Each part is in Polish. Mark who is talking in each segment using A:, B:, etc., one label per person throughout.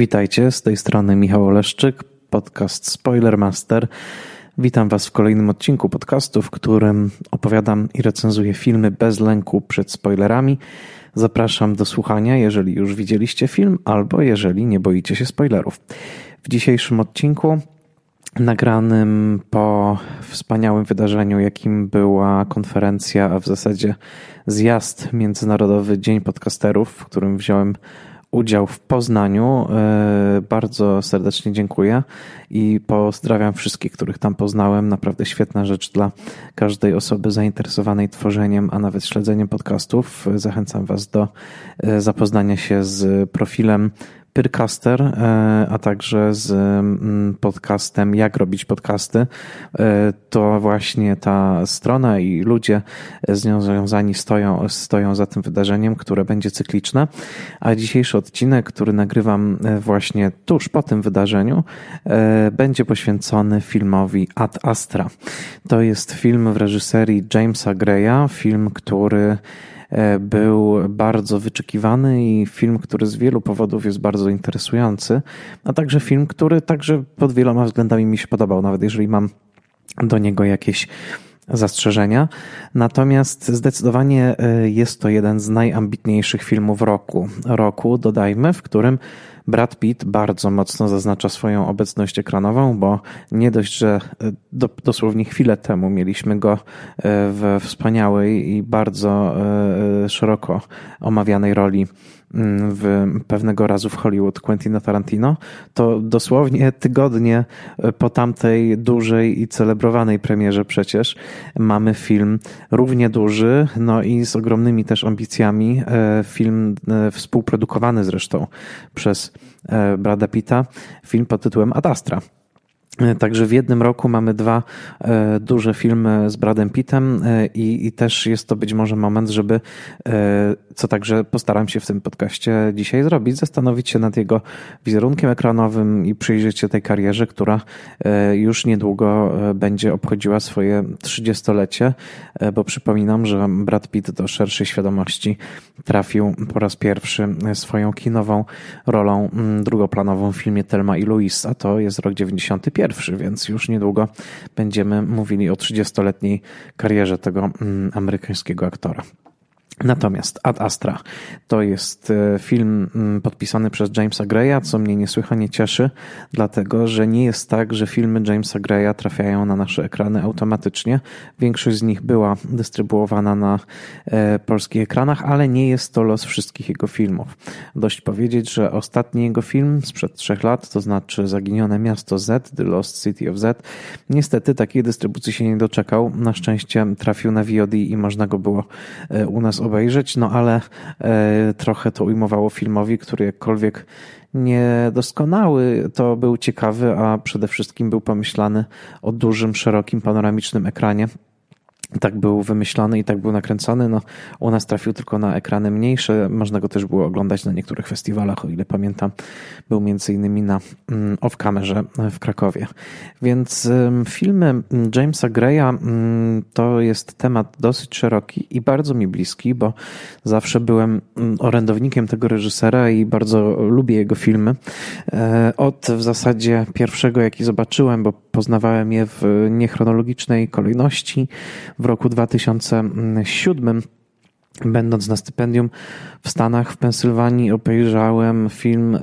A: Witajcie, z tej strony Michał Oleszczyk, podcast Spoilermaster. Witam Was w kolejnym odcinku podcastu, w którym opowiadam i recenzuję filmy bez lęku przed spoilerami. Zapraszam do słuchania, jeżeli już widzieliście film, albo jeżeli nie boicie się spoilerów. W dzisiejszym odcinku, nagranym po wspaniałym wydarzeniu, jakim była konferencja, a w zasadzie zjazd Międzynarodowy Dzień Podcasterów, w którym wziąłem udział w Poznaniu. E, bardzo serdecznie dziękuję i pozdrawiam wszystkich, których tam poznałem. Naprawdę świetna rzecz dla każdej osoby zainteresowanej tworzeniem, a nawet śledzeniem podcastów. Zachęcam Was do e, zapoznania się z profilem Pyrcaster, e, a także z mm, podcastem Jak robić podcasty. E, to właśnie ta strona i ludzie z nią związani stoją, stoją za tym wydarzeniem, które będzie cykliczne. A dzisiejszy odcinek, który nagrywam e, właśnie tuż po tym wydarzeniu, będzie poświęcony filmowi Ad Astra. To jest film w reżyserii Jamesa Greya, film, który był bardzo wyczekiwany i film, który z wielu powodów jest bardzo interesujący, a także film, który także pod wieloma względami mi się podobał, nawet jeżeli mam do niego jakieś zastrzeżenia. Natomiast zdecydowanie e, jest to jeden z najambitniejszych filmów roku. Roku, dodajmy, w którym Brad Pitt bardzo mocno zaznacza swoją obecność ekranową, bo nie dość, że e, do, dosłownie chwilę temu mieliśmy go e, w wspaniałej i bardzo e, szeroko omawianej roli w pewnego razu w Hollywood Quentina Tarantino, to dosłownie tygodnie po tamtej dużej i celebrowanej premierze przecież mamy film równie duży, no i z ogromnymi też ambicjami. Film współprodukowany zresztą przez E, Brada Pitta, film pod tytułem Ad Astra. E, także w jednym roku mamy dwa e, duże filmy z Bradem Pittem e, i, i, też jest to być może moment, żeby, co także postaram się w tym podcaście dzisiaj zrobić, zastanowić się nad jego wizerunkiem ekranowym i przyjrzeć się tej karierze, która już niedługo będzie obchodziła swoje 30-lecie, bo przypominam, że Brad Pitt do szerszej świadomości trafił po raz pierwszy swoją kinową rolą drugoplanową w filmie Telma i Louise, a to jest rok 91 pierwszy, więc już niedługo będziemy mówili o 30-letniej karierze tego mm, amerykańskiego aktora. Natomiast Ad Astra to jest e, film mm, podpisany przez Jamesa Greya, co mnie niesłychanie cieszy, dlatego że nie jest tak, że filmy Jamesa Greya trafiają na nasze ekrany automatycznie. Większość z nich była dystrybuowana na e, polskich ekranach, ale nie jest to los wszystkich jego filmów. Dość powiedzieć, że ostatni jego film sprzed trzech lat, to znaczy Zaginione Miasto Z, The Lost City of Z, niestety takiej dystrybucji się nie doczekał. Na szczęście trafił na VOD i można go było e, u nas obejrzeć, no ale e, trochę to ujmowało filmowi, który jakkolwiek niedoskonały, to był ciekawy, a przede wszystkim był pomyślany o dużym, szerokim, panoramicznym ekranie tak był wymyślony i tak był nakręcony. No, u nas trafił tylko na ekrany mniejsze. Można go też było oglądać na niektórych festiwalach, o ile pamiętam. Był między innymi na mm, off-kamerze w Krakowie. Więc filmy Jamesa Greya mm, to jest temat dosyć szeroki i bardzo mi bliski, bo zawsze byłem mm, orędownikiem tego reżysera i bardzo lubię jego filmy. E, od w zasadzie pierwszego, jaki zobaczyłem, bo poznawałem je w niechronologicznej kolejności w roku 2007 Będąc na stypendium w Stanach, w Pensylwanii, obejrzałem film e,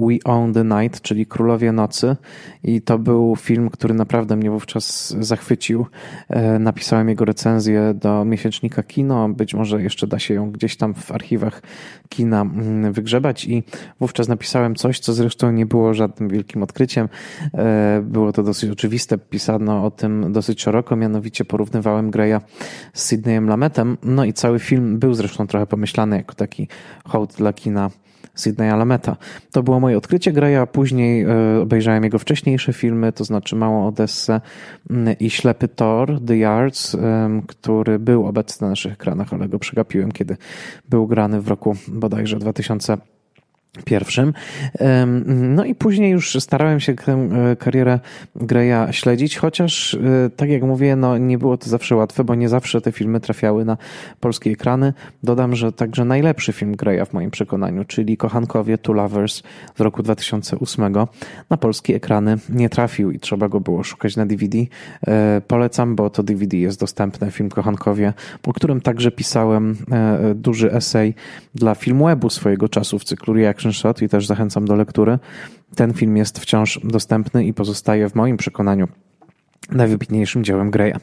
A: We Own the Night, czyli Królowie Nocy. I to był film, który naprawdę mnie wówczas zachwycił. E, napisałem jego recenzję do miesięcznika Kino. Być może jeszcze da się ją gdzieś tam w archiwach kina mm, wygrzebać. I wówczas napisałem coś, co zresztą nie było żadnym wielkim odkryciem. E, było to dosyć oczywiste. Pisano o tym dosyć szeroko, mianowicie porównywałem Greya z Sidneyem Lametem. No i cały film był zresztą trochę pomyślany jako taki hołd dla kina Sydneya Lameta. To było moje odkrycie Greya, później e, obejrzałem jego wcześniejsze filmy, to znaczy Małą Odessę mm, i Ślepy Thor, The Yards, który był obecny na naszych ekranach, ale go przegapiłem, kiedy był grany w roku bodajże 2000 pierwszym. No i później już starałem się tę e, karierę Greya śledzić, chociaż e, tak jak mówię, no nie było to zawsze łatwe, bo nie zawsze te filmy trafiały na polskie ekrany. Dodam, że także najlepszy film Greya w moim przekonaniu, czyli Kochankowie Two Lovers z roku 2008 na polskie ekrany nie trafił i trzeba go było szukać na DVD. E, polecam, bo to DVD jest dostępne, film Kochankowie, o którym także pisałem duży esej dla Filmwebu swojego czasu w cyklu Reaction Shot i też zachęcam do lektury. Ten film jest wciąż dostępny i pozostaje w moim przekonaniu najwybitniejszym dziełem Greya.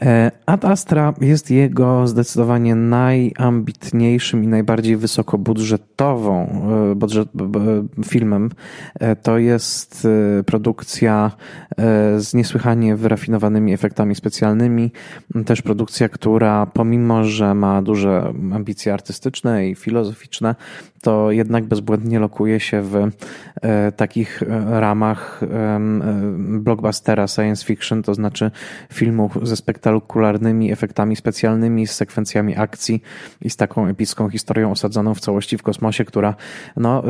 A: E, Ad Astra jest jego zdecydowanie najambitniejszym i najbardziej wysokobudżetową e, budżet, filmem. E, to jest produkcja z niesłychanie wyrafinowanymi efektami specjalnymi. Też produkcja, która pomimo, że ma duże ambicje artystyczne i filozoficzne, to jednak bezbłędnie lokuje się w takich ramach blockbustera science fiction, to znaczy filmów ze spektakularnymi efektami specjalnymi, z sekwencjami akcji i z taką epicką historią osadzoną w całości w kosmosie, która no,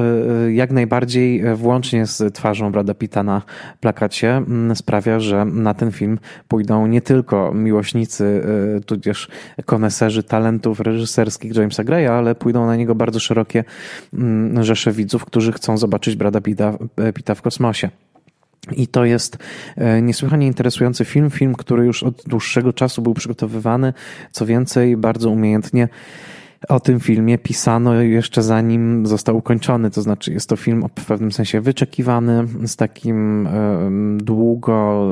A: jak najbardziej włącznie z twarzą Brada Pitta na plakacie mm, sprawia, że na ten film pójdą nie tylko miłośnicy, tudzież koneserzy talentów reżyserskich Jamesa Greya, ale pójdą na niego bardzo szerokie rzesze widzów, którzy chcą zobaczyć Brada Pitta, Pitta w kosmosie. I to jest e, niesłychanie interesujący film, film, który już od dłuższego czasu był przygotowywany. Co więcej, bardzo umiejętnie o tym filmie pisano jeszcze zanim został ukończony. To znaczy, jest to film w pewnym sensie wyczekiwany, z takim długo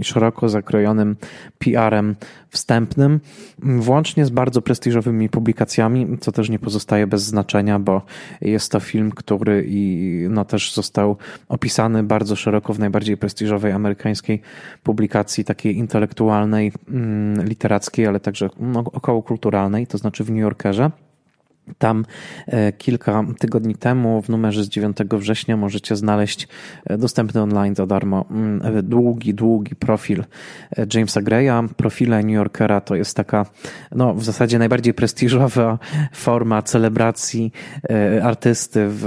A: i szeroko zakrojonym PR-em wstępnym, włącznie z bardzo prestiżowymi publikacjami, co też nie pozostaje bez znaczenia, bo jest to film, który i no też został opisany bardzo szeroko w najbardziej prestiżowej amerykańskiej publikacji, takiej intelektualnej, mm, literackiej, ale także no, około kulturalnej, to znaczy w New Yorkerze. Tam e, kilka tygodni temu w numerze z 9 września możecie znaleźć e, dostępny online za darmo mm, e, długi, długi profil Jamesa Greya. Profile New Yorkera to jest taka, no w zasadzie najbardziej prestiżowa forma celebracji artysty w,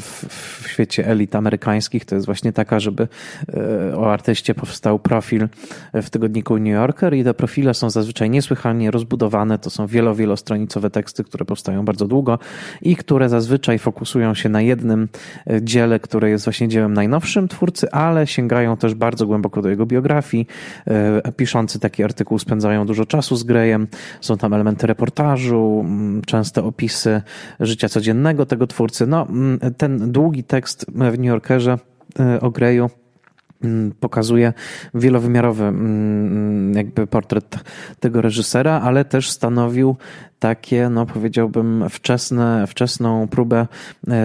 A: w, w świecie elit amerykańskich. To jest właśnie taka, żeby o artyście powstał profil w tygodniku New Yorker i te profile są zazwyczaj niesłychanie rozbudowane. To są wielo, wielostronicowe teksty, które powstają bardzo długo i które zazwyczaj fokusują się na jednym e, dziele, które jest właśnie dziełem najnowszym twórcy, ale sięgają też bardzo głęboko do jego biografii. E, piszący taki artykuł spędzają dużo czasu z Greyem. Są tam elementy reportażu, częste opisy życia codziennego tego twórcy. No, ten długi tekst w New Yorkerze e, o Greyu pokazuje wielowymiarowy jakby portret tego reżysera, ale też stanowił takie, no powiedziałbym, wczesne, wczesną próbę e,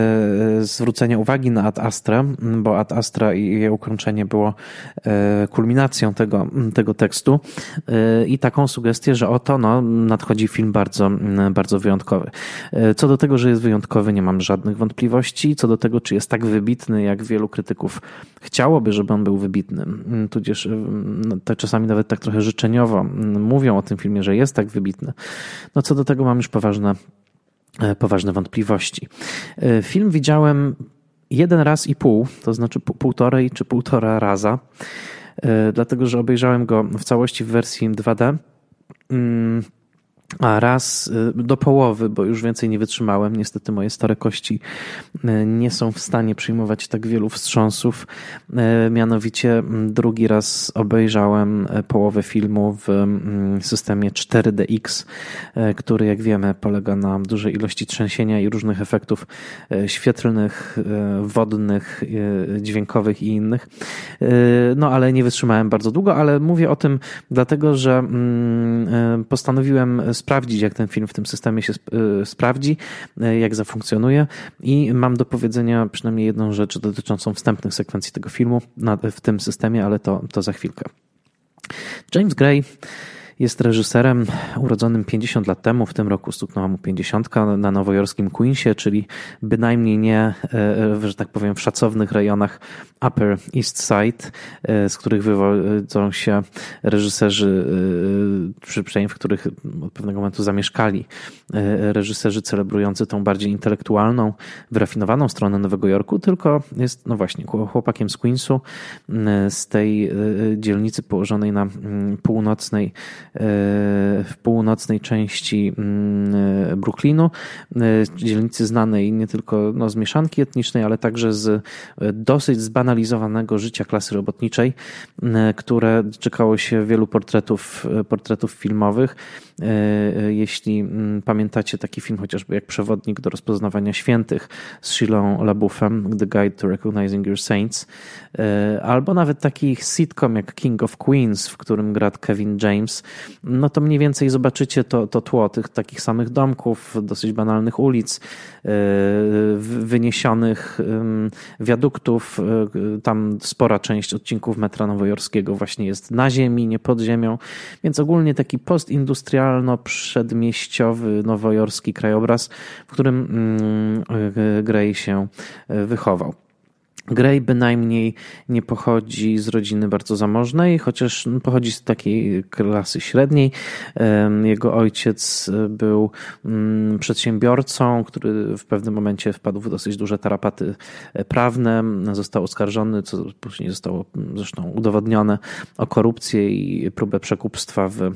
A: zwrócenia uwagi na Ad Astra, bo Ad Astra i jej ukończenie było e, kulminacją tego, tego tekstu e, i taką sugestię, że oto no, nadchodzi film bardzo, bardzo wyjątkowy. Co do tego, że jest wyjątkowy, nie mam żadnych wątpliwości. Co do tego, czy jest tak wybitny, jak wielu krytyków chciałoby, żeby on był wybitny, tudzież no, te czasami nawet tak trochę życzeniowo mówią o tym filmie, że jest tak wybitny. No co do do tego mam już poważne, e, poważne wątpliwości. E, film widziałem jeden raz i pół, to znaczy półtorej czy półtora raza, e, dlatego że obejrzałem go w całości w wersji 2D a raz y, do połowy, bo już więcej nie wytrzymałem. Niestety moje stare kości y, nie są w stanie przyjmować tak wielu wstrząsów. Y, mianowicie mm, drugi raz obejrzałem połowę filmu w mm, systemie 4DX, który jak wiemy polega na dużej ilości trzęsienia i różnych efektów świetlnych, wodnych, dźwiękowych i innych. No ale nie wytrzymałem bardzo długo, ale mówię o tym dlatego, że mm, postanowiłem sprawdzić, jak ten film w tym systemie się y, sprawdzi, y, jak zafunkcjonuje i mam do powiedzenia przynajmniej jedną rzecz dotyczącą wstępnych sekwencji tego filmu w tym systemie, ale to, to za chwilkę. James Gray Jest reżyserem urodzonym 50 lat temu, w tym roku stuknęła mu 50 na nowojorskim Queensie, czyli bynajmniej nie, e, że tak powiem, w szacownych rejonach Upper East Side, e, z których wywodzą się reżyserzy, e, przynajmniej w których od pewnego momentu zamieszkali reżyserzy celebrujący tą bardziej intelektualną, wyrafinowaną stronę Nowego Jorku, tylko jest, no właśnie, chłopakiem z Queensu, z tej dzielnicy położonej na północnej w północnej części mm, Brooklynu, e, dzielnicy znanej nie tylko no, z mieszanki etnicznej, ale także z e, dosyć zbanalizowanego życia klasy robotniczej, które czekało się wielu portretów, e, portretów filmowych. Jeśli mm, pamiętacie taki film chociażby jak Przewodnik do rozpoznawania świętych z Shilą LaBouffem, The Guide to Recognizing Your Saints, albo nawet taki sitcom jak King of Queens, w którym gra Kevin James, no to mniej więcej zobaczycie to, to tło tych takich samych domków, dosyć banalnych ulic, e, wyniesionych wiaduktów. E, tam spora część odcinków metra nowojorskiego właśnie jest na ziemi, nie pod ziemią, więc ogólnie taki postindustrialno-przedmieściowy nowojorski krajobraz, w którym mm, e, Gray się wychował. Gray bynajmniej nie pochodzi z rodziny bardzo zamożnej, chociaż pochodzi z takiej klasy średniej. Jego ojciec był mm, przedsiębiorcą, który w pewnym momencie wpadł w dosyć duże tarapaty prawne. Został oskarżony, co później zostało zresztą udowodnione, o korupcję i próbę przekupstwa w e,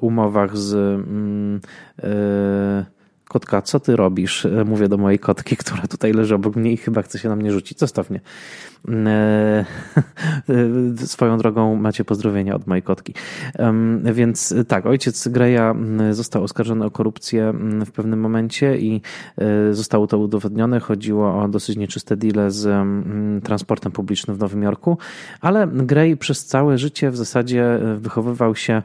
A: umowach z mm, e, Kotka, co ty robisz? E, mówię do mojej kotki, która tutaj leży obok mnie i chyba chce się na mnie rzucić. Zostaw mnie. E, swoją drogą macie pozdrowienia od mojej kotki. Więc tak, ojciec Greya został oskarżony o korupcję w pewnym momencie i e, zostało to udowodnione. Chodziło o dosyć nieczyste deale z transportem publicznym w Nowym Jorku, ale Grey przez całe życie w zasadzie wychowywał się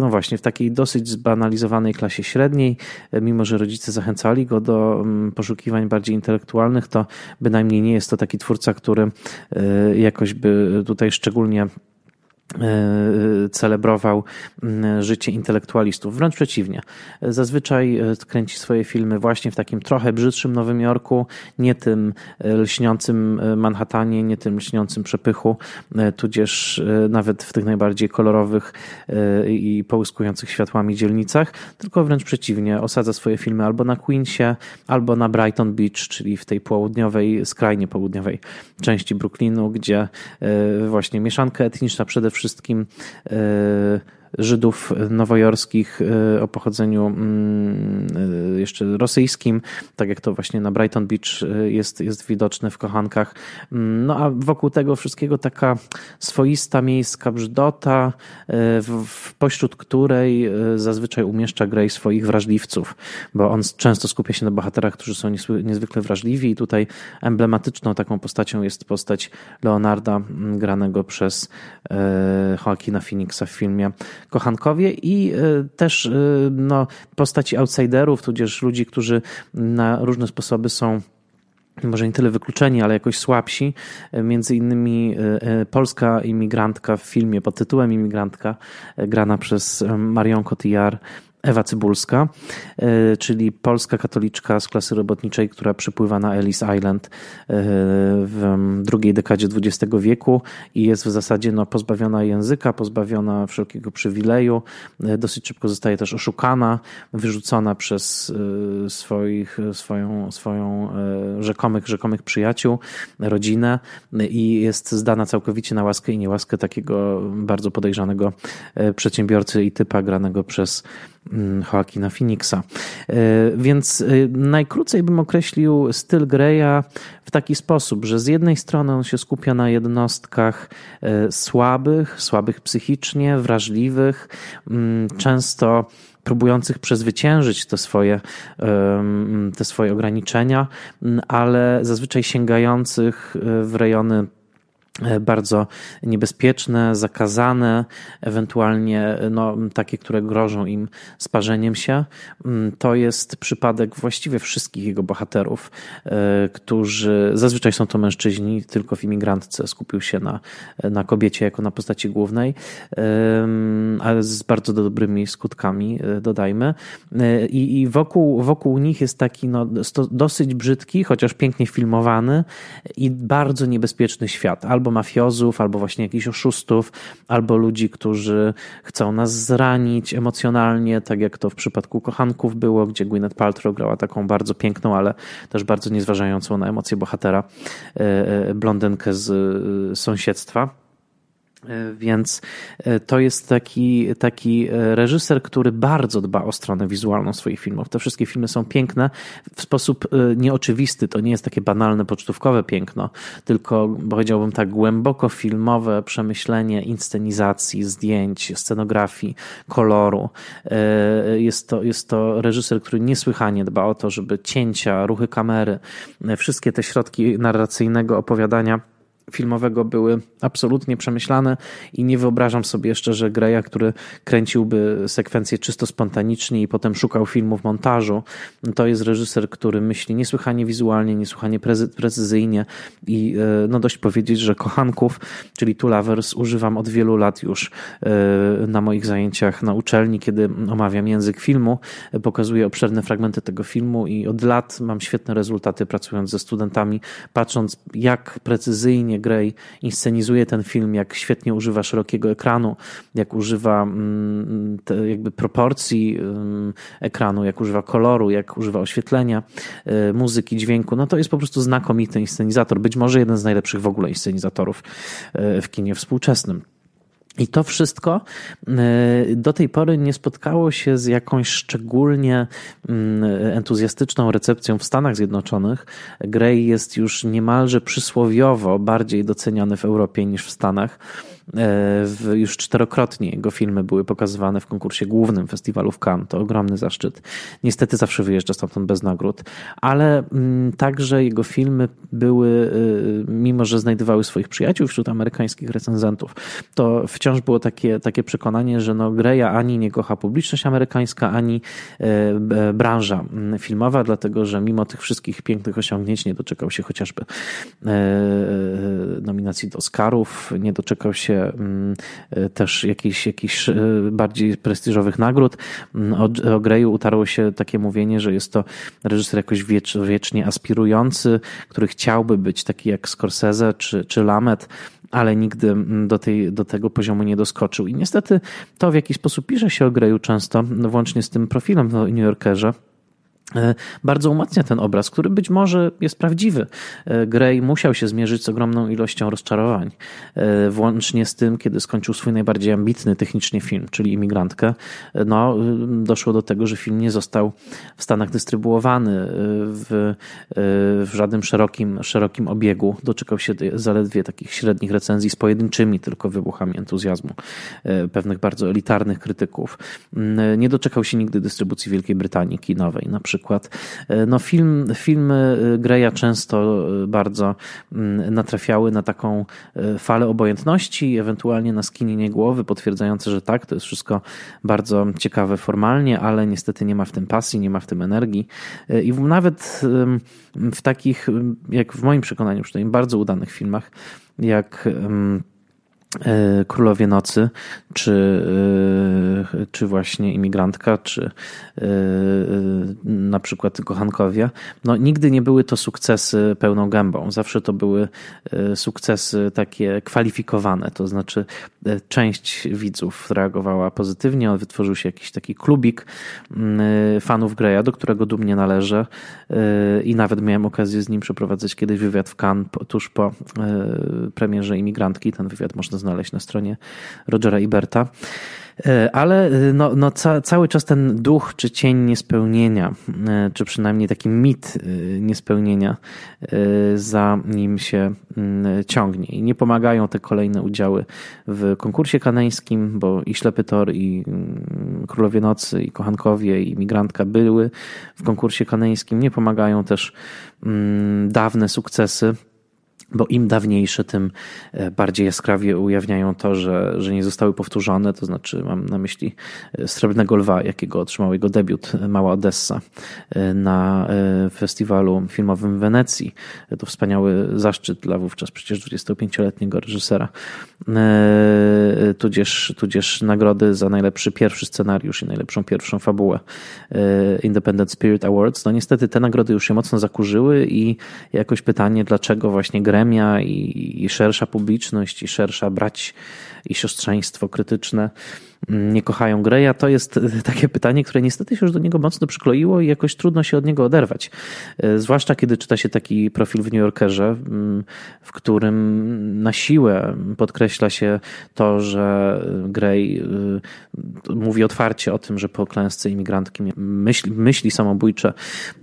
A: no właśnie w takiej dosyć zbanalizowanej klasie średniej, mimo że rodzice rodzice zachęcali go do mm, poszukiwań bardziej intelektualnych, to bynajmniej nie jest to taki twórca, który y, jakoś by tutaj szczególnie celebrował życie intelektualistów. Wręcz przeciwnie. Zazwyczaj e, kręci swoje filmy właśnie w takim trochę brzydszym Nowym Jorku, nie tym e, lśniącym Manhattanie, nie tym lśniącym przepychu, tudzież nawet w tych najbardziej kolorowych i połyskujących światłami dzielnicach, tylko wręcz przeciwnie. Osadza swoje filmy albo na Queensie, albo na Brighton Beach, czyli w tej południowej, skrajnie południowej części Brooklynu, gdzie właśnie mieszanka etniczna przede wszystkim wszystkim e, Żydów nowojorskich e, o pochodzeniu mm, e, jeszcze rosyjskim, tak jak to właśnie na Brighton Beach e, jest, jest widoczne w kochankach. Mm, no a wokół tego wszystkiego taka swoista miejska brzydota, w, pośród której zazwyczaj umieszcza Grey swoich wrażliwców, bo on często skupia się na bohaterach, którzy są niezwykle wrażliwi i tutaj emblematyczną taką postacią jest postać Leonarda, granego przez Joaquina Phoenixa w filmie kochankowie i y, też y, no, postaci outsiderów, tudzież ludzi, którzy na różne sposoby są może nie tyle wykluczeni, ale jakoś słabsi. Między innymi polska imigrantka w filmie pod tytułem Imigrantka, grana przez Marion Cotillard, Ewa Cybulska, e, czyli polska katoliczka z klasy robotniczej, która przypływa na Ellis Island e, w drugiej dekadzie XX wieku i jest w zasadzie no, pozbawiona języka, pozbawiona wszelkiego przywileju. E, dosyć szybko zostaje też oszukana, wyrzucona przez swoich, swoją, swoją rzekomych, rzekomych przyjaciół, rodzinę i jest zdana całkowicie na łaskę i niełaskę takiego bardzo podejrzanego przedsiębiorcy i typa granego przez Mm, Joaquina Phoenixa. E, więc e, najkrócej bym określił styl Greya w taki sposób, że z jednej strony on się skupia na jednostkach e, słabych, słabych psychicznie, wrażliwych, mm, często próbujących przezwyciężyć te swoje, te swoje ograniczenia, mm, ale zazwyczaj sięgających w rejony bardzo niebezpieczne, zakazane, ewentualnie no, takie, które grożą im sparzeniem się. Mm, to jest przypadek właściwie wszystkich jego bohaterów, e, którzy zazwyczaj są to mężczyźni, tylko w imigrantce skupił się na, na kobiecie jako na postaci głównej, ale z bardzo dobrymi skutkami, e, dodajmy. I, i wokół, wokół nich jest taki no, dosyć brzydki, chociaż pięknie filmowany i bardzo niebezpieczny świat. Albo mafiozów, albo właśnie jakichś oszustów, albo ludzi, którzy chcą nas zranić emocjonalnie, tak jak to w przypadku kochanków było, gdzie Gwyneth Paltrow grała taką bardzo piękną, ale też bardzo niezważającą na emocje bohatera e, e, blondynkę z e, sąsiedztwa. E, więc e, to jest taki, taki e, reżyser, który bardzo dba o stronę wizualną swoich filmów. Te wszystkie filmy są piękne w sposób nieoczywisty. To nie jest takie banalne, pocztówkowe piękno, tylko powiedziałbym tak głęboko filmowe przemyślenie inscenizacji, zdjęć, scenografii, koloru. Jest to, jest to reżyser, który niesłychanie dba o to, żeby cięcia, ruchy kamery, wszystkie te środki narracyjnego opowiadania filmowego były absolutnie przemyślane i nie wyobrażam sobie jeszcze, że Greya, który kręciłby sekwencje czysto spontanicznie i potem szukał filmu w montażu, to jest reżyser, który myśli niesłychanie wizualnie, niesłychanie precyzyjnie i e, no dość powiedzieć, że kochanków, czyli Two Lovers używam od wielu lat już e, na moich zajęciach na uczelni, kiedy omawiam język filmu, pokazuję obszerne fragmenty tego filmu i od lat mam świetne rezultaty pracując ze studentami, patrząc jak precyzyjnie Grey inscenizuje ten film, jak świetnie używa szerokiego ekranu, jak używa mm, jakby proporcji mm, ekranu, jak używa koloru, jak używa oświetlenia, y, muzyki, dźwięku, no to jest po prostu znakomity inscenizator, być może jeden z najlepszych w ogóle inscenizatorów y, w kinie współczesnym. I to wszystko y, do tej pory nie spotkało się z jakąś szczególnie mm, entuzjastyczną recepcją w Stanach Zjednoczonych. Grey jest już niemalże przysłowiowo bardziej doceniany w Europie niż w Stanach. E, już czterokrotnie jego filmy były pokazywane w konkursie głównym festiwalu w Cannes. To ogromny zaszczyt. Niestety zawsze wyjeżdża stamtąd bez nagród, ale mm, także jego filmy były, e, mimo że znajdowały swoich przyjaciół wśród amerykańskich recenzentów, to wciąż było takie, takie przekonanie, że no Greya ani nie kocha publiczność amerykańska, ani e, branża mm, filmowa, dlatego że mimo tych wszystkich pięknych osiągnięć nie doczekał się chociażby nominacji do Oscarów, nie doczekał się Mm, też jakichś, jakichś e, bardziej prestiżowych nagród. Mm, o, o Greyu utarło się takie mówienie, że jest to reżyser jakoś wiecz, wiecznie aspirujący, który chciałby być taki jak Scorsese czy, czy Lamet, ale nigdy mm, do, tej, do tego poziomu nie doskoczył. I niestety to w jakiś sposób pisze się o Greyu często, włącznie z tym profilem w New Yorkerze bardzo umacnia ten obraz, który być może jest prawdziwy. E, Gray musiał się zmierzyć z ogromną ilością rozczarowań, e, włącznie z tym, kiedy skończył swój najbardziej ambitny technicznie film, czyli Imigrantkę. No, doszło do tego, że film nie został w Stanach dystrybuowany w, w żadnym szerokim, szerokim obiegu. Doczekał się zaledwie takich średnich recenzji z pojedynczymi tylko wybuchami entuzjazmu pewnych bardzo elitarnych krytyków. Nie doczekał się nigdy dystrybucji Wielkiej Brytanii kinowej na przykład przykład. E, no film, filmy e, Greya często e, bardzo mm, natrafiały na taką falę obojętności, ewentualnie na skinienie głowy, potwierdzające, że tak, to jest wszystko bardzo ciekawe formalnie, ale niestety nie ma w tym pasji, nie ma w tym energii. I nawet w takich, jak w moim przekonaniu, przynajmniej bardzo udanych filmach, jak Królowie Nocy, czy, e, czy właśnie Imigrantka, czy e, na przykład Kochankowie, no nigdy nie były to sukcesy pełną gębą. Zawsze to były sukcesy takie kwalifikowane, to znaczy część widzów reagowała pozytywnie, wytworzył się jakiś taki klubik fanów Greya, do którego dumnie należę i nawet miałem okazję z nim przeprowadzać kiedyś wywiad w Cannes tuż po premierze Imigrantki. Ten wywiad można znaleźć na stronie Rogera Iberta. E, ale e, no, no ca, cały czas ten duch czy cień niespełnienia, e, czy przynajmniej taki mit niespełnienia za nim się mm, ciągnie. I nie pomagają te kolejne udziały w konkursie kaneńskim, bo i Ślepy Tor, i mm, Królowie Nocy, i Kochankowie, i Migrantka były w konkursie kaneńskim. Nie pomagają też mm, dawne sukcesy bo im dawniejsze, tym e, bardziej jaskrawie ujawniają to, że, że nie zostały powtórzone. To znaczy, mam na myśli e, Srebrnego Lwa, jakiego otrzymał jego debiut e, Mała Odessa na festiwalu filmowym w Wenecji. To wspaniały zaszczyt dla wówczas przecież 25-letniego reżysera. Tudzież, tudzież nagrody za najlepszy pierwszy scenariusz i najlepszą pierwszą fabułę Independent Spirit Awards. No niestety te nagrody już się mocno zakurzyły i jakoś pytanie, dlaczego właśnie grę i, i szersza publiczność, i szersza brać i siostrzeństwo krytyczne nie kochają Greya, to jest takie pytanie, które niestety się już do niego mocno przykleiło i jakoś trudno się od niego oderwać. E, zwłaszcza kiedy czyta się taki profil w New Yorkerze, mm, w którym na siłę podkreśla się to, że Grey y, mówi otwarcie o tym, że po klęsce imigrantki myśli, myśli samobójcze,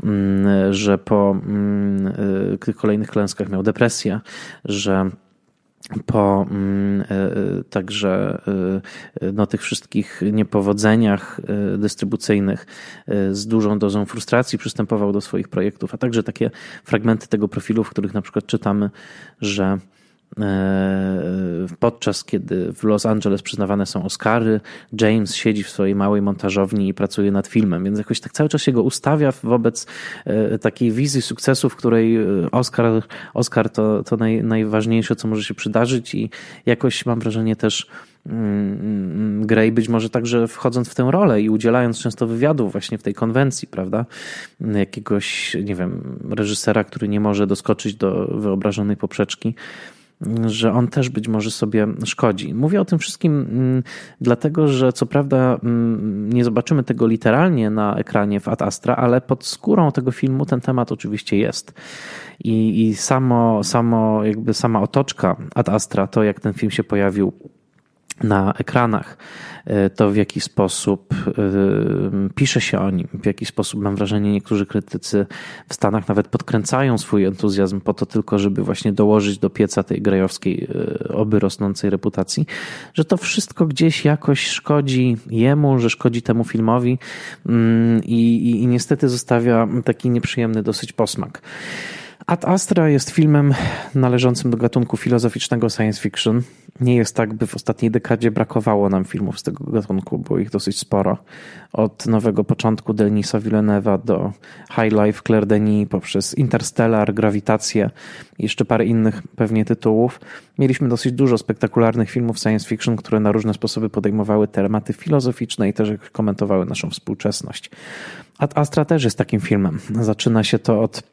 A: mm, że po y, kolejnych klęskach miał depresję, że po mm, e, e, także e, no, tych wszystkich niepowodzeniach dystrybucyjnych z dużą dozą frustracji przystępował do swoich projektów, a także takie fragmenty tego profilu, w których na przykład czytamy, że podczas kiedy w Los Angeles przyznawane są Oscary, James siedzi w swojej małej montażowni i pracuje nad filmem, więc jakoś tak cały czas się go ustawia wobec e, takiej wizji sukcesu, w której e, Oscar, Oscar to, to naj, najważniejsze, co może się przydarzyć i jakoś mam wrażenie też mm, mm, Grey być może także wchodząc w tę rolę i udzielając często wywiadów właśnie w tej konwencji, prawda? Jakiegoś, nie wiem, reżysera, który nie może doskoczyć do wyobrażonej poprzeczki że on też być może sobie szkodzi. Mówię o tym wszystkim mm, dlatego, że co prawda mm, nie zobaczymy tego literalnie na ekranie w Ad Astra, ale pod skórą tego filmu ten temat oczywiście jest. I, i samo, samo, jakby sama otoczka Ad Astra, to jak ten film się pojawił na ekranach, e, to w jaki sposób e, pisze się o nim, w jaki sposób mam wrażenie niektórzy krytycy w Stanach nawet podkręcają swój entuzjazm po to tylko, żeby właśnie dołożyć do pieca tej grejowskiej e, oby rosnącej reputacji, że to wszystko gdzieś jakoś szkodzi jemu, że szkodzi temu filmowi mm, i, i, i niestety zostawia taki nieprzyjemny dosyć posmak. Ad Astra jest filmem należącym do gatunku filozoficznego science fiction. Nie jest tak, by w ostatniej dekadzie brakowało nam filmów z tego gatunku, było ich dosyć sporo. Od nowego początku Denisa Villeneuve'a do High Life Claire Denis, poprzez Interstellar, Grawitację i jeszcze parę innych pewnie tytułów. Mieliśmy dosyć dużo spektakularnych filmów science fiction, które na różne sposoby podejmowały tematy filozoficzne i też komentowały naszą współczesność. Ad Astra też jest takim filmem. Zaczyna się to od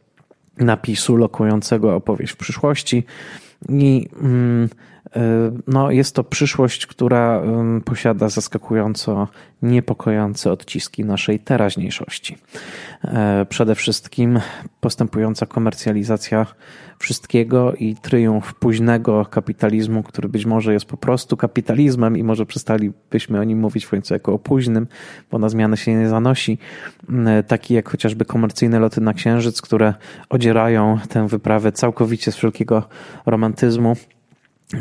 A: napisu lokującego opowieść w przyszłości. I mm, e, no, jest to przyszłość, która posiada zaskakująco niepokojące odciski naszej teraźniejszości. E, przede wszystkim postępująca komercjalizacja wszystkiego i triumf późnego kapitalizmu, który być może jest po prostu kapitalizmem i może przestalibyśmy o nim mówić w końcu jako o późnym, bo na zmianę się nie zanosi. E, taki jak chociażby komercyjne loty na Księżyc, które odzierają tę wyprawę całkowicie z wszelkiego romantyzmu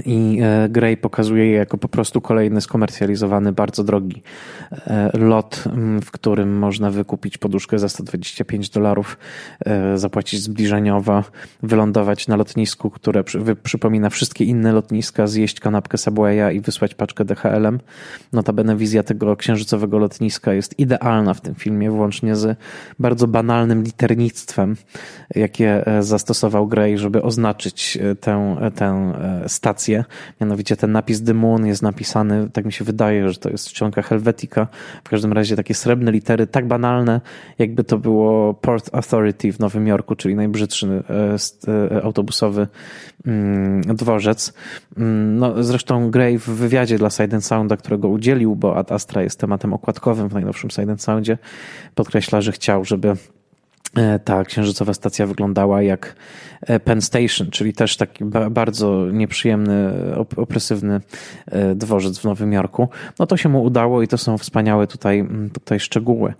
A: i e, Grey pokazuje je jako po prostu kolejny skomercjalizowany, bardzo drogi e, lot, w którym można wykupić poduszkę za 125 dolarów, e, zapłacić zbliżeniowo, wylądować na lotnisku, które przypomina wszystkie inne lotniska, zjeść kanapkę Subwaya i wysłać paczkę DHL-em. Notabene wizja tego księżycowego lotniska jest idealna w tym filmie, włącznie z bardzo banalnym liternictwem, jakie zastosował Grey, żeby oznaczyć tę, tę stację Mianowicie ten napis The Moon jest napisany, tak mi się wydaje, że to jest czcionka Helvetica. W każdym razie takie srebrne litery, tak banalne, jakby to było Port Authority w Nowym Jorku, czyli najbrzydszy e, e, autobusowy mm, dworzec. Mm, no, zresztą Gray w wywiadzie dla Side Sounda, którego udzielił, bo Ad Astra jest tematem okładkowym w najnowszym Side Soundzie, podkreśla, że chciał, żeby ta księżycowa stacja wyglądała jak e, Penn Station, czyli też taki bardzo nieprzyjemny, opresywny e, dworzec w Nowym Jorku. No to się mu udało i to są wspaniałe tutaj, tutaj szczegóły.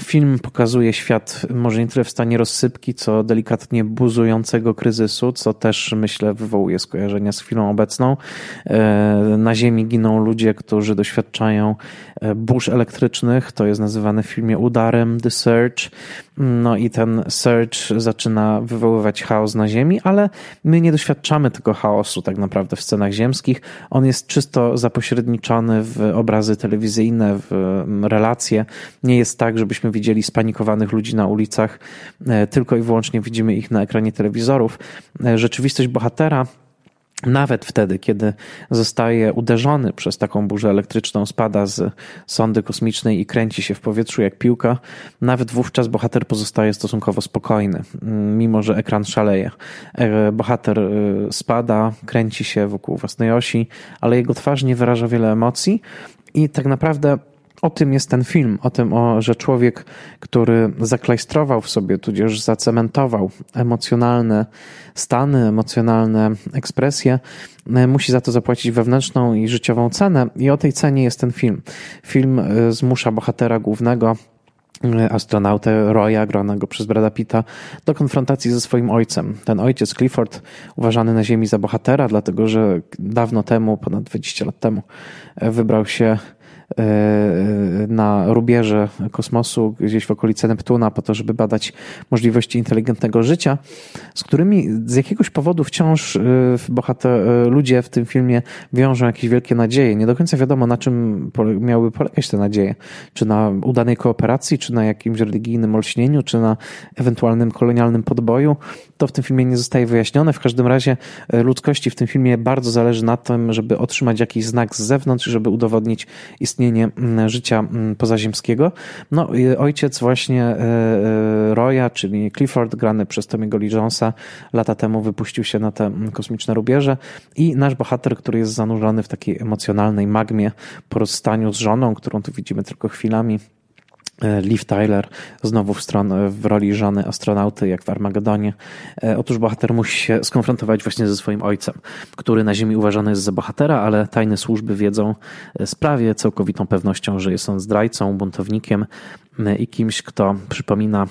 A: Film pokazuje świat może nie tyle w stanie rozsypki, co delikatnie buzującego kryzysu, co też myślę wywołuje skojarzenia z chwilą obecną. Na Ziemi giną ludzie, którzy doświadczają burz elektrycznych. To jest nazywane w filmie udarem The Surge No i ten Surge zaczyna wywoływać chaos na Ziemi, ale my nie doświadczamy tego chaosu tak naprawdę w scenach ziemskich. On jest czysto zapośredniczony w obrazy telewizyjne, w relacje. Nie jest tak, żebyśmy widzieli spanikowanych ludzi na ulicach, e, tylko i wyłącznie widzimy ich na ekranie telewizorów. E, rzeczywistość bohatera nawet wtedy, kiedy zostaje uderzony przez taką burzę elektryczną, spada z sondy kosmicznej i kręci się w powietrzu jak piłka, nawet wówczas bohater pozostaje stosunkowo spokojny, mimo że ekran szaleje. E, bohater e, spada, kręci się wokół własnej osi, ale jego twarz nie wyraża wiele emocji i tak naprawdę o tym jest ten film, o tym, o, że człowiek, który zaklajstrował w sobie, tudzież zacementował emocjonalne stany, emocjonalne ekspresje, e, musi za to zapłacić wewnętrzną i życiową cenę. I o tej cenie jest ten film. Film e, zmusza bohatera głównego, e, astronautę Roya, granego przez Brada Pitta, do konfrontacji ze swoim ojcem. Ten ojciec, Clifford, uważany na ziemi za bohatera, dlatego że dawno temu, ponad 20 lat temu, wybrał się na rubieże kosmosu, gdzieś w okolicy Neptuna, po to, żeby badać możliwości inteligentnego życia, z którymi z jakiegoś powodu wciąż e, bohater, e, ludzie w tym filmie wiążą jakieś wielkie nadzieje. Nie do końca wiadomo, na czym miałyby polegać te nadzieje. Czy na udanej kooperacji, czy na jakimś religijnym olśnieniu, czy na ewentualnym kolonialnym podboju. To w tym filmie nie zostaje wyjaśnione. W każdym razie ludzkości w tym filmie bardzo zależy na tym, żeby otrzymać jakiś znak z zewnątrz, żeby udowodnić istnienie istnienie mm, życia mm, pozaziemskiego. No, ojciec właśnie e, e, Roya, czyli Clifford, grany przez Tomiego Lee Jonesa, lata temu wypuścił się na te mm, kosmiczne rubieże i nasz bohater, który jest zanurzony w takiej emocjonalnej magmie po rozstaniu z żoną, którą tu widzimy tylko chwilami, Liv Tyler znowu w, stron, w roli żony astronauty, jak w Armagedonie. E, otóż bohater musi się skonfrontować właśnie ze swoim ojcem, który na Ziemi uważany jest za bohatera, ale tajne służby wiedzą e, z prawie całkowitą pewnością, że jest on zdrajcą, buntownikiem i kimś, kto przypomina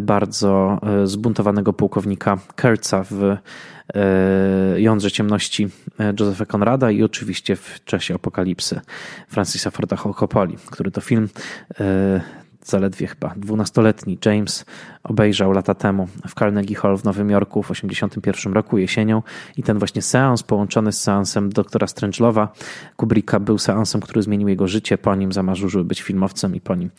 A: bardzo zbuntowanego pułkownika Kurtza w Jądrze Ciemności Josepha Conrada i oczywiście w czasie apokalipsy Francisa Forda Coppoli, który to film zaledwie chyba dwunastoletni James obejrzał lata temu w Carnegie Hall w Nowym Jorku w 1981 roku jesienią i ten właśnie seans połączony z seansem doktora Strangelowa Kubricka był seansem, który zmienił jego życie. Po nim zamarzył, żeby być filmowcem i po nim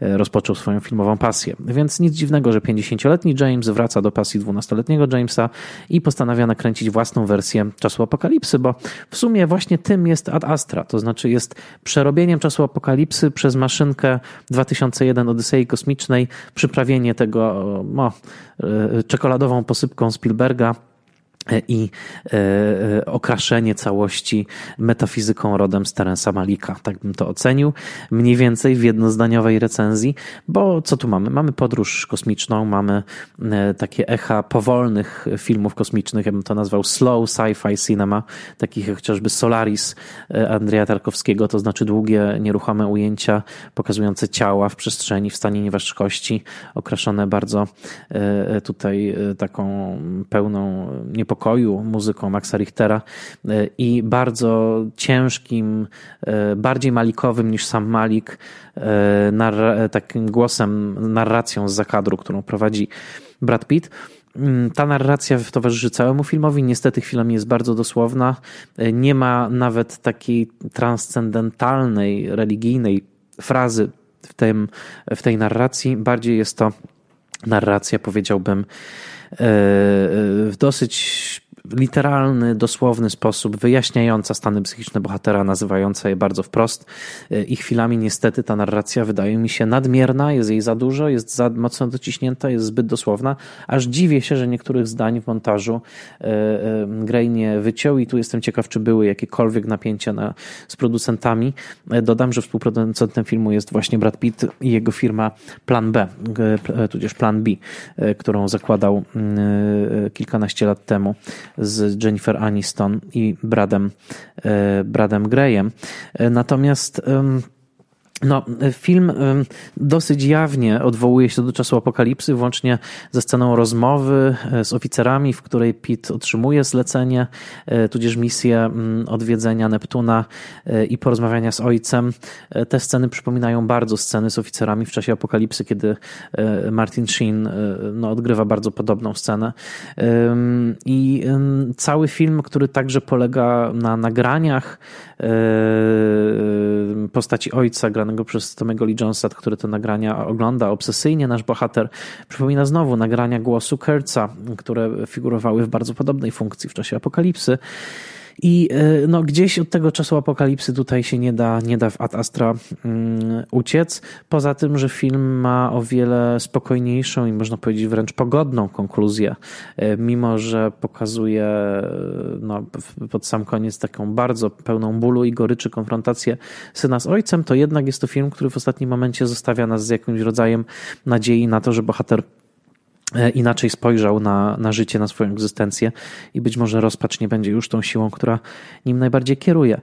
A: e, rozpoczął swoją filmową pasję. Więc nic dziwnego, że 50-letni James wraca do pasji 12-letniego Jamesa i postanawia nakręcić własną wersję czasu apokalipsy, bo w sumie właśnie tym jest Ad Astra, to znaczy jest przerobieniem czasu apokalipsy przez maszynkę 2001 Odysei Kosmicznej, przyprawienie tego no, czekoladową posypką Spielberga i e, e, okraszenie całości metafizyką rodem z Malika. Tak bym to ocenił. Mniej więcej w jednozdaniowej recenzji, bo co tu mamy? Mamy podróż kosmiczną, mamy e, takie echa powolnych filmów kosmicznych, ja bym to nazwał slow sci-fi cinema, takich jak chociażby Solaris Andrzeja Tarkowskiego, to znaczy długie, nieruchome ujęcia pokazujące ciała w przestrzeni w stanie nieważkości, okraszone bardzo tutaj taką pełną niepokoju pokoju muzyką Maxa Richtera e, i bardzo ciężkim, e, bardziej malikowym niż sam Malik, e, takim głosem, narracją z zakadru, którą prowadzi Brad Pitt. Mm, ta narracja towarzyszy całemu filmowi. Niestety chwilami jest bardzo dosłowna. Nie ma nawet takiej transcendentalnej, religijnej frazy w, tym, w tej narracji. Bardziej jest to narracja, powiedziałbym, w dosyć literalny, dosłowny sposób, wyjaśniająca stany psychiczne bohatera, nazywająca je bardzo wprost. E, I chwilami niestety ta narracja wydaje mi się nadmierna, jest jej za dużo, jest za mocno dociśnięta, jest zbyt dosłowna. Aż dziwię się, że niektórych zdań w montażu e, e, Gray nie wyciął i tu jestem ciekaw, czy były jakiekolwiek napięcia na, z producentami. Dodam, że współproducentem filmu jest właśnie Brad Pitt i jego firma Plan B, tudzież Plan B, którą zakładał mm, kilkanaście lat temu z Jennifer Aniston i Bradem, e, Bradem Grayem. E, natomiast No, film dosyć jawnie odwołuje się do czasu apokalipsy, włącznie ze sceną rozmowy e, z oficerami, w której Pitt otrzymuje zlecenie, e, tudzież misję odwiedzenia Neptuna e, i porozmawiania z ojcem. Te sceny przypominają bardzo sceny z oficerami w czasie apokalipsy, kiedy Martin Sheen no, odgrywa bardzo podobną scenę. I cały film, który także polega na nagraniach postaci ojca, granego przez Tomego Lee Jonesa, który te nagrania ogląda obsesyjnie, nasz bohater przypomina znowu nagrania głosu Kurtza, które figurowały w bardzo podobnej funkcji w czasie apokalipsy. I e, no, gdzieś od tego czasu apokalipsy tutaj się nie da, nie da w Ad Astra um, uciec. Poza tym, że film ma o wiele spokojniejszą i można powiedzieć wręcz pogodną konkluzję, e, mimo że pokazuje e, no, pod sam koniec taką bardzo pełną bólu i goryczy konfrontację syna z ojcem, to jednak jest to film, który w ostatnim momencie zostawia nas z jakimś rodzajem nadziei na to, że bohater inaczej spojrzał na, na życie, na swoją egzystencję i być może rozpacz nie będzie już tą siłą, która nim najbardziej kieruje.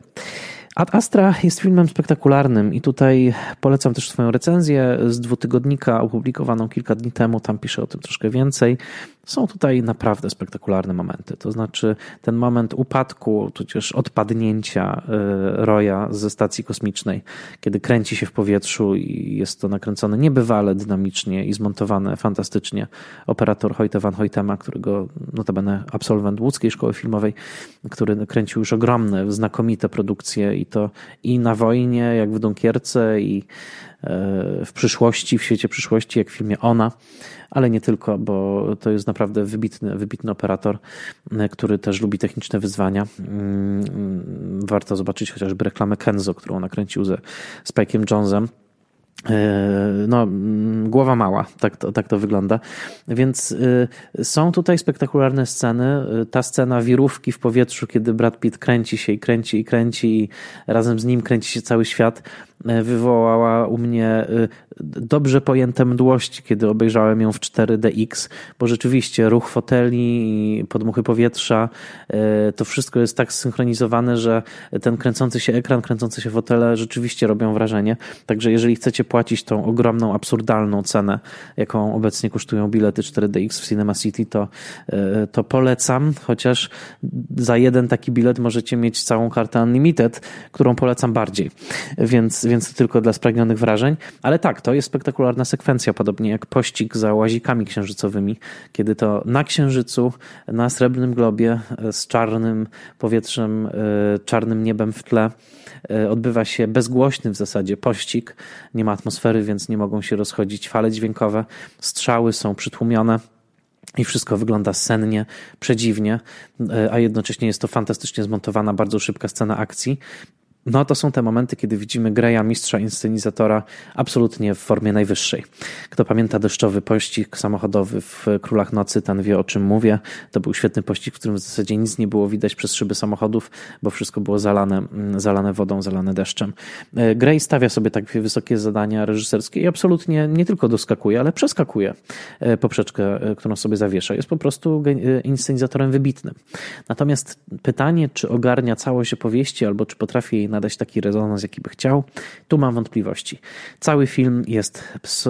A: Ad Astra jest filmem spektakularnym i tutaj polecam też swoją recenzję z dwutygodnika opublikowaną kilka dni temu, tam piszę o tym troszkę więcej. Są tutaj naprawdę spektakularne momenty. To znaczy ten moment upadku, tudzież odpadnięcia e, Roya ze stacji kosmicznej, kiedy kręci się w powietrzu i jest to nakręcone niebywale dynamicznie i zmontowane fantastycznie. Operator Hojte van Hoytema, którego notabene absolwent łódzkiej szkoły filmowej, który kręcił już ogromne, znakomite produkcje i to i na wojnie, jak w Dunkierce i e, w przyszłości, w świecie przyszłości, jak w filmie Ona ale nie tylko, bo to jest naprawdę wybitny, wybitny operator, e, który też lubi techniczne wyzwania. Mm, warto zobaczyć chociażby reklamę Kenzo, którą nakręcił ze Spike'em Jonesem. E, no, mm, głowa mała, tak to, tak to wygląda. Więc e, są tutaj spektakularne sceny. Ta scena wirówki w powietrzu, kiedy Brad Pitt kręci się i kręci i kręci i razem z nim kręci się cały świat, wywołała u mnie dobrze pojęte mdłości, kiedy obejrzałem ją w 4DX, bo rzeczywiście ruch foteli i podmuchy powietrza, e, to wszystko jest tak zsynchronizowane, że ten kręcący się ekran, kręcące się fotele rzeczywiście robią wrażenie. Także jeżeli chcecie płacić tą ogromną, absurdalną cenę, jaką obecnie kosztują bilety 4DX w Cinema City, to, e, to polecam, chociaż za jeden taki bilet możecie mieć całą kartę Unlimited, którą polecam bardziej. Więc, więc tylko dla spragnionych wrażeń. Ale tak, to to jest spektakularna sekwencja, podobnie jak pościg za łazikami księżycowymi, kiedy to na księżycu, na srebrnym globie e, z czarnym powietrzem, e, czarnym niebem w tle e, odbywa się bezgłośny w zasadzie pościg. Nie ma atmosfery, więc nie mogą się rozchodzić fale dźwiękowe. Strzały są przytłumione. I wszystko wygląda sennie, przedziwnie, a jednocześnie jest to fantastycznie zmontowana, bardzo szybka scena akcji. No to są te momenty, kiedy widzimy Greya, mistrza inscenizatora, absolutnie w formie najwyższej. Kto pamięta deszczowy pościg samochodowy w Królach Nocy, ten wie o czym mówię. To był świetny pościg, w którym w zasadzie nic nie było widać przez szyby samochodów, bo wszystko było zalane, mm, zalane wodą, zalane deszczem. E, Grey stawia sobie tak wysokie zadania reżyserskie i absolutnie nie tylko doskakuje, ale przeskakuje e, poprzeczkę, e, którą sobie zawiesza. Jest po prostu inscenizatorem wybitnym. Natomiast pytanie, czy ogarnia całość opowieści, albo czy potrafi jej nadać taki rezonans, jaki by chciał. Tu mam wątpliwości. Cały film jest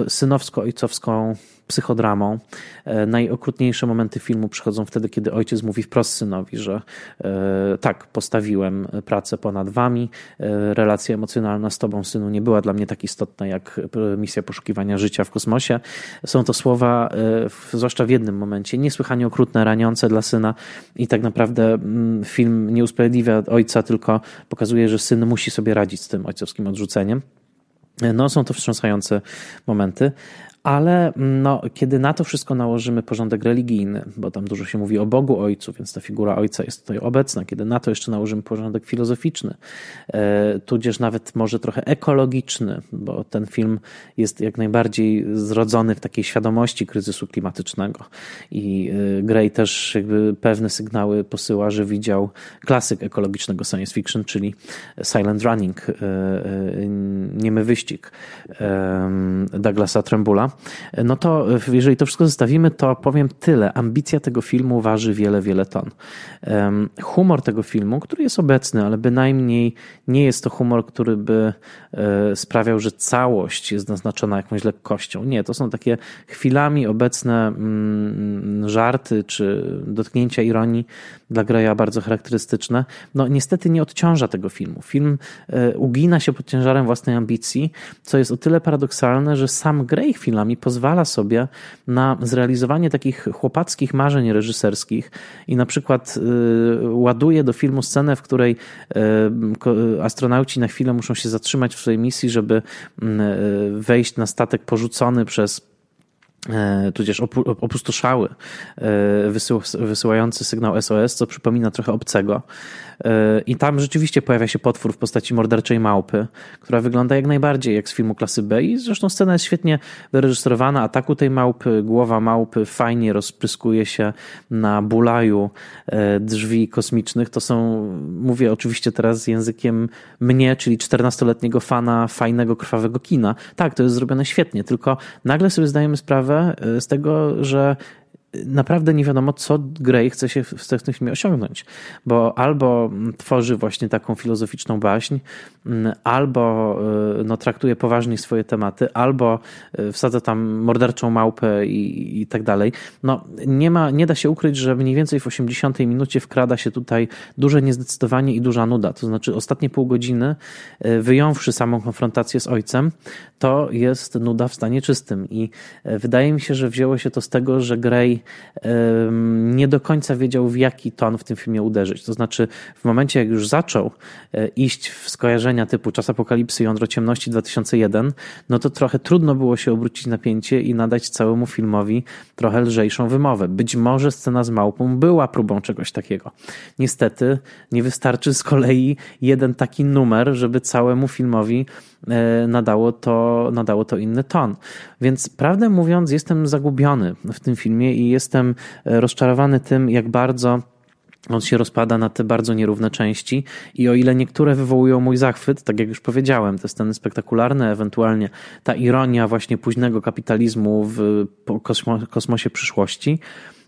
A: synowsko-ojcowską psychodramą. E, najokrutniejsze momenty filmu przychodzą wtedy, kiedy ojciec mówi wprost synowi, że e, tak, postawiłem pracę ponad wami, e, relacja emocjonalna z tobą, synu, nie była dla mnie tak istotna jak misja poszukiwania życia w kosmosie. Są to słowa, zwłaszcza w jednym momencie, niesłychanie okrutne, raniące dla syna i tak naprawdę mm, film nie usprawiedliwia ojca, tylko pokazuje, że syn musi sobie radzić z tym ojcowskim odrzuceniem. No, są to wstrząsające momenty, ale no, kiedy na to wszystko nałożymy porządek religijny, bo tam dużo się mówi o Bogu Ojcu, więc ta figura Ojca jest tutaj obecna, kiedy na to jeszcze nałożymy porządek filozoficzny, e, tudzież nawet może trochę ekologiczny, bo ten film jest jak najbardziej zrodzony w takiej świadomości kryzysu klimatycznego. I e, Gray też jakby pewne sygnały posyła, że widział klasyk ekologicznego science fiction, czyli Silent Running, e, niemy wyścig Douglasa Trembula, no to jeżeli to wszystko zostawimy, to powiem tyle. Ambicja tego filmu waży wiele, wiele ton. Humor tego filmu, który jest obecny, ale bynajmniej nie jest to humor, który by e, sprawiał, że całość jest naznaczona jakąś lekkością. Nie, to są takie chwilami obecne mm, żarty czy dotknięcia ironii dla Greya bardzo charakterystyczne. No niestety nie odciąża tego filmu. Film e, ugina się pod ciężarem własnej ambicji, co jest o tyle paradoksalne, że sam Grey chwilami pozwala sobie na zrealizowanie takich chłopackich marzeń reżyserskich i na przykład e, ładuje do filmu scenę, w której astronauci na chwilę muszą się zatrzymać w swojej misji, żeby wejść na statek porzucony przez E, tudzież opustoszały e, wysyłający sygnał SOS, co przypomina trochę obcego. E, I tam rzeczywiście pojawia się potwór w postaci morderczej małpy, która wygląda jak najbardziej jak z filmu klasy B. I zresztą scena jest świetnie wyreżyserowana. Ataku tej małpy, głowa małpy fajnie rozpryskuje się na bulaju drzwi kosmicznych. To są, mówię oczywiście teraz językiem mnie, czyli 14-letniego fana fajnego, krwawego kina. Tak, to jest zrobione świetnie, tylko nagle sobie zdajemy sprawę, Y, z tego, że naprawdę nie wiadomo, co Gray chce się w tym filmie osiągnąć, bo albo tworzy właśnie taką filozoficzną baśń, mm, albo y, no, traktuje poważnie swoje tematy, albo y, wsadza tam morderczą małpę i, i tak dalej. No, nie, ma, nie da się ukryć, że mniej więcej w 80 minucie wkrada się tutaj duże niezdecydowanie i duża nuda. To znaczy ostatnie pół godziny, y, wyjąwszy samą konfrontację z ojcem, to jest nuda w stanie czystym i wydaje mi się, że wzięło się to z tego, że Gray nie do końca wiedział, w jaki ton w tym filmie uderzyć. To znaczy, w momencie, jak już zaczął e, iść w skojarzenia typu Czas Apokalipsy, Jądro Ciemności 2001, no to trochę trudno było się obrócić napięcie i nadać całemu filmowi trochę lżejszą wymowę. Być może scena z małpą była próbą czegoś takiego. Niestety, nie wystarczy z kolei jeden taki numer, żeby całemu filmowi E, nadało to, nadało to inny ton. Więc prawdę mówiąc, jestem zagubiony w tym filmie i jestem e, rozczarowany tym, jak bardzo on się rozpada na te bardzo nierówne części. I o ile niektóre wywołują mój zachwyt, tak jak już powiedziałem, te sceny spektakularne, ewentualnie ta ironia właśnie późnego kapitalizmu w kosmosie przyszłości,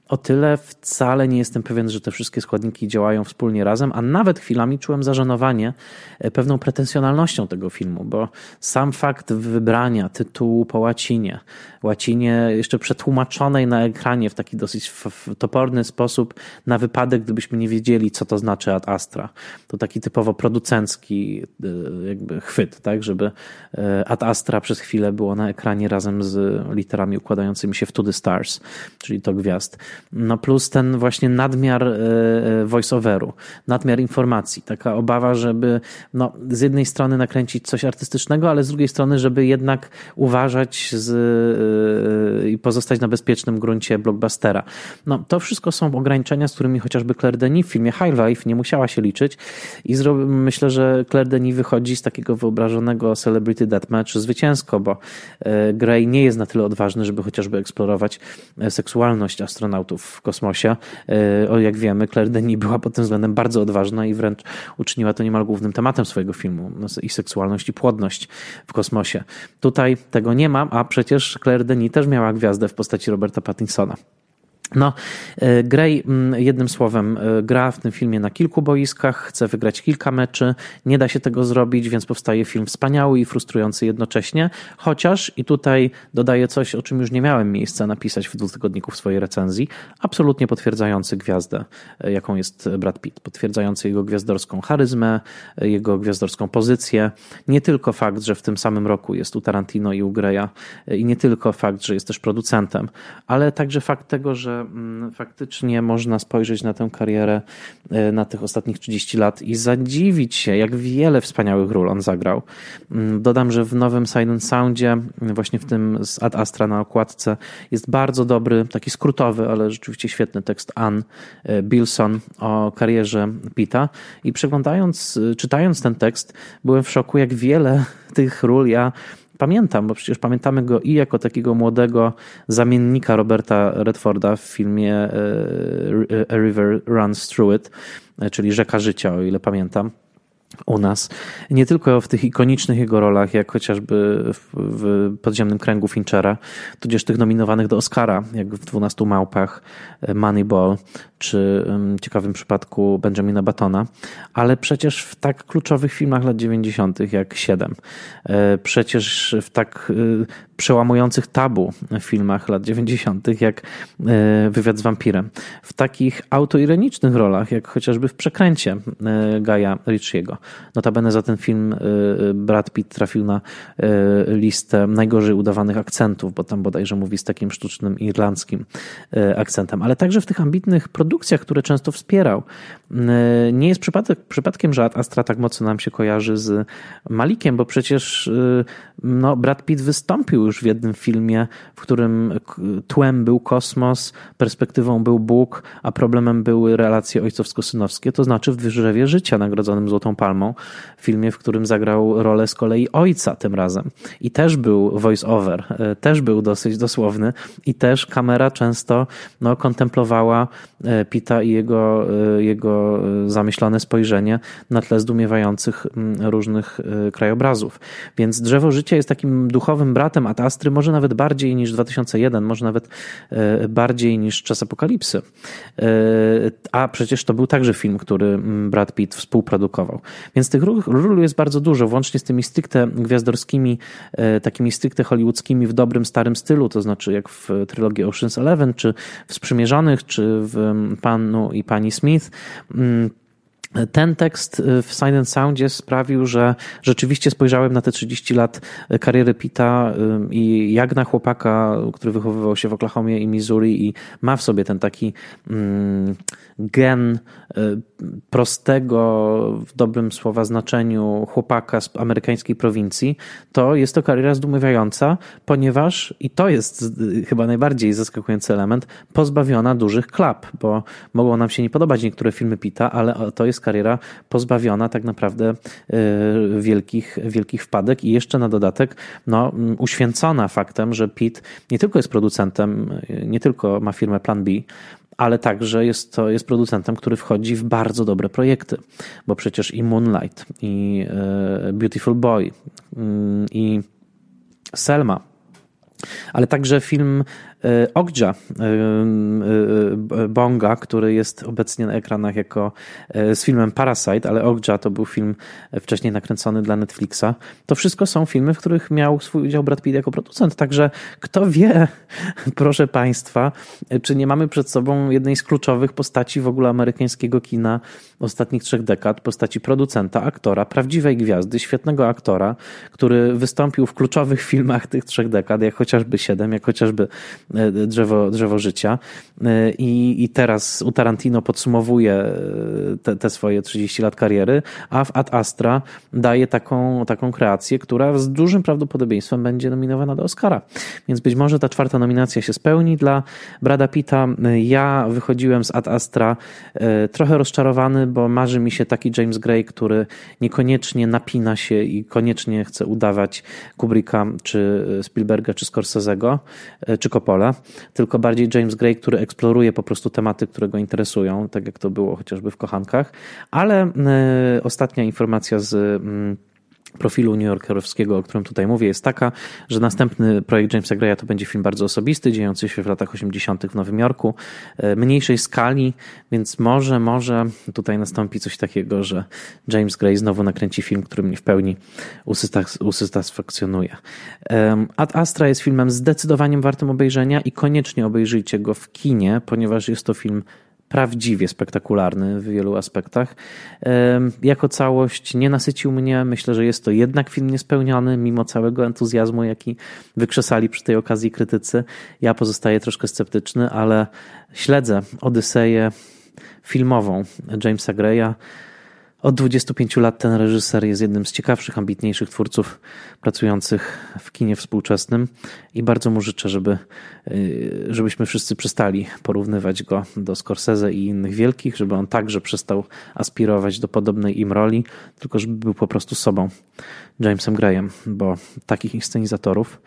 A: o tyle wcale nie jestem pewien, że te wszystkie składniki działają wspólnie razem, a nawet chwilami czułem zażenowanie e, pewną pretensjonalnością tego filmu, bo sam fakt wybrania tytułu po łacinie, łacinie jeszcze przetłumaczonej na ekranie w taki dosyć toporny sposób, na wypadek, gdybyśmy nie wiedzieli, co to znaczy ad astra. To taki typowo producencki e, jakby chwyt, tak, żeby e, ad astra przez chwilę było na ekranie razem z literami układającymi się w to the stars, czyli to gwiazd. No plus ten właśnie nadmiar e, e, voice-overu, nadmiar informacji, taka obawa, żeby no, z jednej strony nakręcić coś artystycznego, ale z drugiej strony, żeby jednak uważać z, e, i pozostać na bezpiecznym gruncie blockbustera. No, to wszystko są ograniczenia, z którymi chociażby Claire Denis w filmie High Life nie musiała się liczyć i myślę, że Claire Denis wychodzi z takiego wyobrażonego Celebrity Deathmatch zwycięsko, bo Grey nie jest na tyle odważny, żeby chociażby eksplorować seksualność astronautów w kosmosie. E, o, jak wiemy, Claire Denis była pod tym względem bardzo odważna i wręcz uczyniła to niemal głównym tematem swojego filmu. No, I seksualność, i płodność w kosmosie. Tutaj tego nie ma, a przecież Claire Denis też miała gwiazdę w postaci Roberta Pattinsona. No, e, Gray, mm, jednym słowem, e, gra w tym filmie na kilku boiskach, chce wygrać kilka meczy, nie da się tego zrobić, więc powstaje film wspaniały i frustrujący jednocześnie, chociaż, i tutaj dodaję coś, o czym już nie miałem miejsca napisać w dwutygodniku w swojej recenzji, absolutnie potwierdzający gwiazdę, e, jaką jest Brad Pitt, potwierdzający jego gwiazdorską charyzmę, jego gwiazdorską pozycję, nie tylko fakt, że w tym samym roku jest u Tarantino i u Greya i nie tylko fakt, że jest też producentem, ale także fakt tego, że Mm, faktycznie można spojrzeć na tę karierę e, na tych ostatnich 30 lat i zadziwić się, jak wiele wspaniałych ról on zagrał. Mm, dodam, że w nowym Silent Soundzie, właśnie w tym z Ad Astra na okładce, jest bardzo dobry, taki skrótowy, ale rzeczywiście świetny tekst Ann e, Bilson o karierze Pita i przeglądając, e, czytając ten tekst, byłem w szoku, jak wiele tych ról ja pamiętam, bo przecież pamiętamy go i jako takiego młodego zamiennika Roberta Redforda w filmie e, A River Runs Through It, e, czyli Rzeka Życia, o ile pamiętam u nas. Nie tylko w tych ikonicznych jego rolach, jak chociażby w, w Podziemnym Kręgu Finchera, tudzież tych nominowanych do Oscara, jak w Dwunastu Małpach, e, Moneyball, czy w ciekawym przypadku Benjamina Batona, ale przecież w tak kluczowych filmach lat 90., jak Siedem, e, przecież w tak e, przełamujących tabu filmach lat 90., jak Wywiad z wampirem, w takich autoironicznych rolach, jak chociażby w Przekręcie Gaja Ritchiego. Notabene za ten film y, Brad Pitt trafił na listę najgorzej udawanych akcentów, bo tam bodajże mówi z takim sztucznym irlandzkim akcentem. Ale także w tych ambitnych produkcjach, które często wspierał. Nie jest przypadek, przypadkiem, że Astra tak mocno nam się kojarzy z Malikiem, bo przecież no, Brad Pitt wystąpił już w jednym filmie, w którym tłem był kosmos, perspektywą był Bóg, a problemem były relacje ojcowsko-synowskie, to znaczy w Drzewie Życia, nagrodzonym Złotą Palmą, filmie, w którym zagrał rolę z kolei ojca tym razem. I też był voice-over, e, też był dosyć dosłowny i też kamera często no, kontemplowała e, Pita i jego, e, jego zamyślone spojrzenie na tle zdumiewających różnych krajobrazów. Więc Drzewo Życia jest takim duchowym bratem Ad Astry, może nawet bardziej niż 2001, może nawet bardziej niż Czas Apokalipsy. A przecież to był także film, który mm, Brad Pitt współprodukował. Więc tych ról jest bardzo dużo, włącznie z tymi stricte gwiazdorskimi, e, takimi stricte hollywoodzkimi w dobrym, starym stylu, to znaczy jak w trylogii Ocean's Eleven, czy w Sprzymierzonych, czy w Panu i Pani Smith. Ten tekst w Silent Soundzie sprawił, że rzeczywiście spojrzałem na te 30 lat kariery Pita i jak na chłopaka, który wychowywał się w Oklahomie i Missouri i ma w sobie ten taki mm, gen y, prostego, w dobrym słowa znaczeniu chłopaka z amerykańskiej prowincji, to jest to kariera zdumiewająca, ponieważ, i to jest chyba najbardziej zaskakujący element, pozbawiona dużych klap, bo mogą nam się nie podobać niektóre filmy Pita, ale to jest kariera pozbawiona tak naprawdę y, wielkich, wielkich wpadek. I jeszcze na dodatek no, uświęcona faktem, że Pitt nie tylko jest producentem, y, nie tylko ma firmę Plan B, ale także jest to jest producentem, który wchodzi w bardzo dobre projekty, bo przecież i Moonlight, i y, Beautiful Boy, i Selma, ale także film E, Ogdża e, e, Bonga, który jest obecnie na ekranach jako z filmem Parasite, ale Ogdża to był film wcześniej nakręcony dla Netflixa. To wszystko są filmy, w których miał swój udział Brad Pitt jako producent. Także kto wie, proszę Państwa, czy nie mamy przed sobą jednej z kluczowych postaci w ogóle amerykańskiego kina ostatnich trzech dekad, postaci producenta, aktora, prawdziwej gwiazdy, świetnego aktora, który wystąpił w kluczowych filmach tych trzech dekad, jak chociażby Siedem, jak chociażby drzewo, drzewo życia. E, I, I teraz u Tarantino podsumowuje e, te, te swoje 30 lat kariery, a w Ad Astra daje taką, taką kreację, która z dużym prawdopodobieństwem będzie nominowana do Oscara. Więc być może ta czwarta nominacja się spełni dla Brada Pitta. Ja wychodziłem z Ad Astra trochę rozczarowany, bo marzy mi się taki James Gray, który niekoniecznie napina się i koniecznie chce udawać Kubricka, czy Spielberga, czy Scorsese'ego, czy Coppola tylko bardziej James Gray, który eksploruje po prostu tematy, które go interesują, tak jak to było chociażby w Kochankach. Ale e, ostatnia informacja z mm, profilu newyorkerowskiego, o którym tutaj mówię, jest taka, że następny projekt Jamesa Greya to będzie film bardzo osobisty, dziejący się w latach 80. w Nowym Jorku, e, mniejszej skali, więc może, może tutaj nastąpi coś takiego, że James Gray znowu nakręci film, który mnie w pełni usatysfakcjonuje. Ad Astra jest filmem zdecydowanie wartym obejrzenia i koniecznie obejrzyjcie go w kinie, ponieważ jest to film prawdziwie spektakularny w wielu aspektach. Jako całość nie nasycił mnie. Myślę, że jest to jednak film niespełniony, mimo całego entuzjazmu, jaki wykrzesali przy tej okazji krytycy. Ja pozostaję troszkę sceptyczny, ale śledzę Odyseję filmową Jamesa Greya od 25 lat ten reżyser jest jednym z ciekawszych, ambitniejszych twórców pracujących w kinie współczesnym i bardzo mu życzę, żeby, y, żebyśmy wszyscy przestali porównywać go do Scorsese i innych wielkich, żeby on także przestał aspirować do podobnej im roli, tylko żeby był po prostu sobą, Jamesem Grayem, bo takich inscenizatorów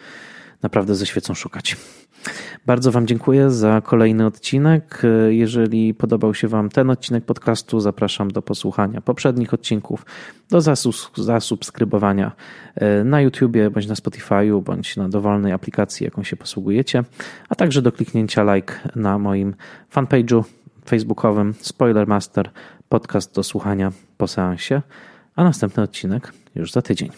A: naprawdę ze świecą szukać. Bardzo Wam dziękuję za kolejny odcinek. Jeżeli podobał się Wam ten odcinek podcastu, zapraszam do posłuchania poprzednich odcinków, do zasubskrybowania e, na YouTubie, bądź na Spotify'u, bądź na dowolnej aplikacji, jaką się posługujecie, a także do kliknięcia like na moim fanpage'u facebookowym Spoilermaster, podcast do słuchania po seansie, a następny odcinek już za tydzień.